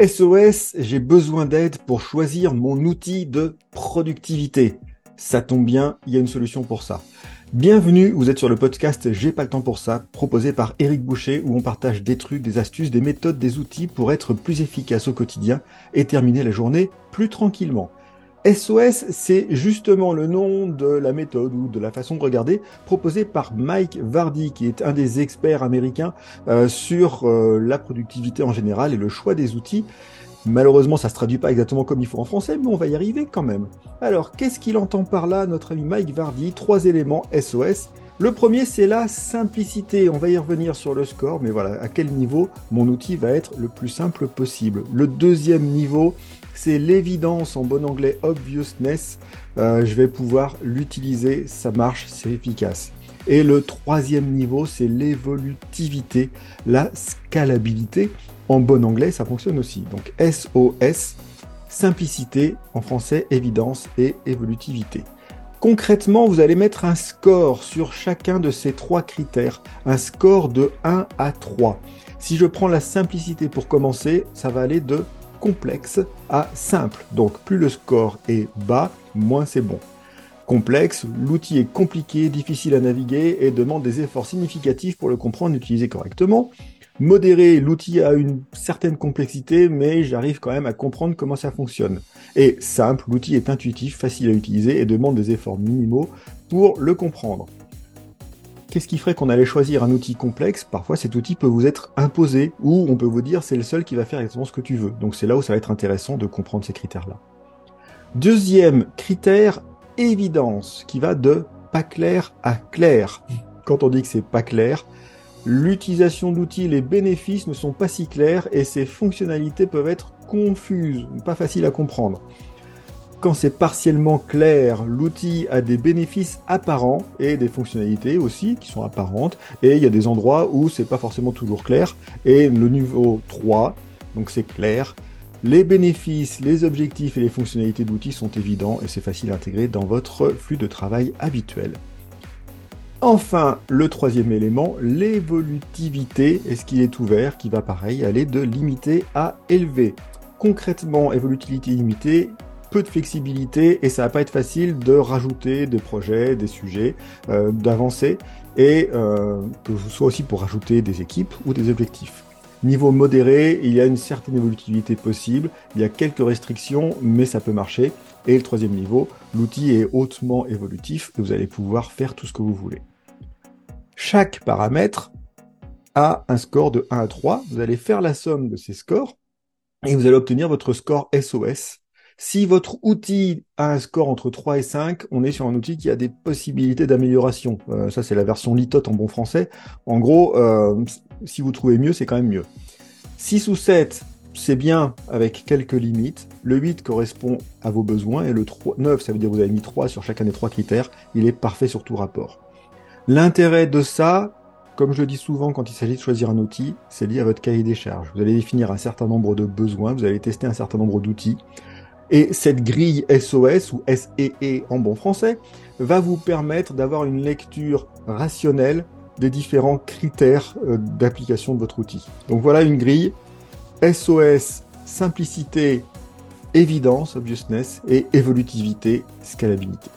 SOS, j'ai besoin d'aide pour choisir mon outil de productivité. Ça tombe bien, il y a une solution pour ça. Bienvenue, vous êtes sur le podcast J'ai pas le temps pour ça, proposé par Eric Boucher, où on partage des trucs, des astuces, des méthodes, des outils pour être plus efficace au quotidien et terminer la journée plus tranquillement. SOS, c'est justement le nom de la méthode ou de la façon de regarder proposée par Mike Vardy, qui est un des experts américains euh, sur euh, la productivité en général et le choix des outils. Malheureusement, ça se traduit pas exactement comme il faut en français, mais on va y arriver quand même. Alors, qu'est-ce qu'il entend par là, notre ami Mike Vardy? Trois éléments SOS. Le premier, c'est la simplicité. On va y revenir sur le score, mais voilà, à quel niveau mon outil va être le plus simple possible. Le deuxième niveau, c'est l'évidence en bon anglais obviousness. Euh, je vais pouvoir l'utiliser, ça marche, c'est efficace. Et le troisième niveau, c'est l'évolutivité, la scalabilité. En bon anglais, ça fonctionne aussi. Donc SOS, simplicité, en français, évidence et évolutivité. Concrètement, vous allez mettre un score sur chacun de ces trois critères, un score de 1 à 3. Si je prends la simplicité pour commencer, ça va aller de complexe à simple. Donc plus le score est bas, moins c'est bon. Complexe, l'outil est compliqué, difficile à naviguer et demande des efforts significatifs pour le comprendre et l'utiliser correctement. Modéré, l'outil a une certaine complexité, mais j'arrive quand même à comprendre comment ça fonctionne. Et simple, l'outil est intuitif, facile à utiliser et demande des efforts minimaux pour le comprendre. Qu'est-ce qui ferait qu'on allait choisir un outil complexe? Parfois, cet outil peut vous être imposé, ou on peut vous dire c'est le seul qui va faire exactement ce que tu veux. Donc c'est là où ça va être intéressant de comprendre ces critères-là. Deuxième critère, évidence, qui va de pas clair à clair. Quand on dit que c'est pas clair, l'utilisation d'outils, les bénéfices ne sont pas si clairs et ces fonctionnalités peuvent être confuses, pas faciles à comprendre. Quand c'est partiellement clair, l'outil a des bénéfices apparents et des fonctionnalités aussi qui sont apparentes. Et il y a des endroits où c'est pas forcément toujours clair. Et le niveau 3, donc c'est clair. Les bénéfices, les objectifs et les fonctionnalités d'outils sont évidents et c'est facile à intégrer dans votre flux de travail habituel. Enfin, le troisième élément, l'évolutivité. Est-ce qu'il est ouvert Qui va pareil aller de limité à élevé? Concrètement, évolutivité limitée, peu de flexibilité et ça va pas être facile de rajouter des projets, des sujets, euh, d'avancer et euh, que ce soit aussi pour rajouter des équipes ou des objectifs. Niveau modéré, il y a une certaine évolutivité possible, il y a quelques restrictions, mais ça peut marcher. Et le troisième niveau, l'outil est hautement évolutif et vous allez pouvoir faire tout ce que vous voulez. Chaque paramètre a un score de 1 à 3. Vous allez faire la somme de ces scores et vous allez obtenir votre score SOS si votre outil a un score entre 3 et 5, on est sur un outil qui a des possibilités d'amélioration. Euh, ça, c'est la version litote en bon français. En gros, euh, si vous trouvez mieux, c'est quand même mieux. 6 ou 7, c'est bien avec quelques limites. Le 8 correspond à vos besoins et le 3, 9, ça veut dire que vous avez mis 3 sur chacun des trois critères. Il est parfait sur tout rapport. L'intérêt de ça, comme je le dis souvent quand il s'agit de choisir un outil, c'est lié à votre cahier des charges. Vous allez définir un certain nombre de besoins, vous allez tester un certain nombre d'outils. Et cette grille SOS ou SEE e en bon français va vous permettre d'avoir une lecture rationnelle des différents critères euh, d'application de votre outil. Donc voilà une grille SOS, simplicité, évidence, obviousness et évolutivité, scalabilité.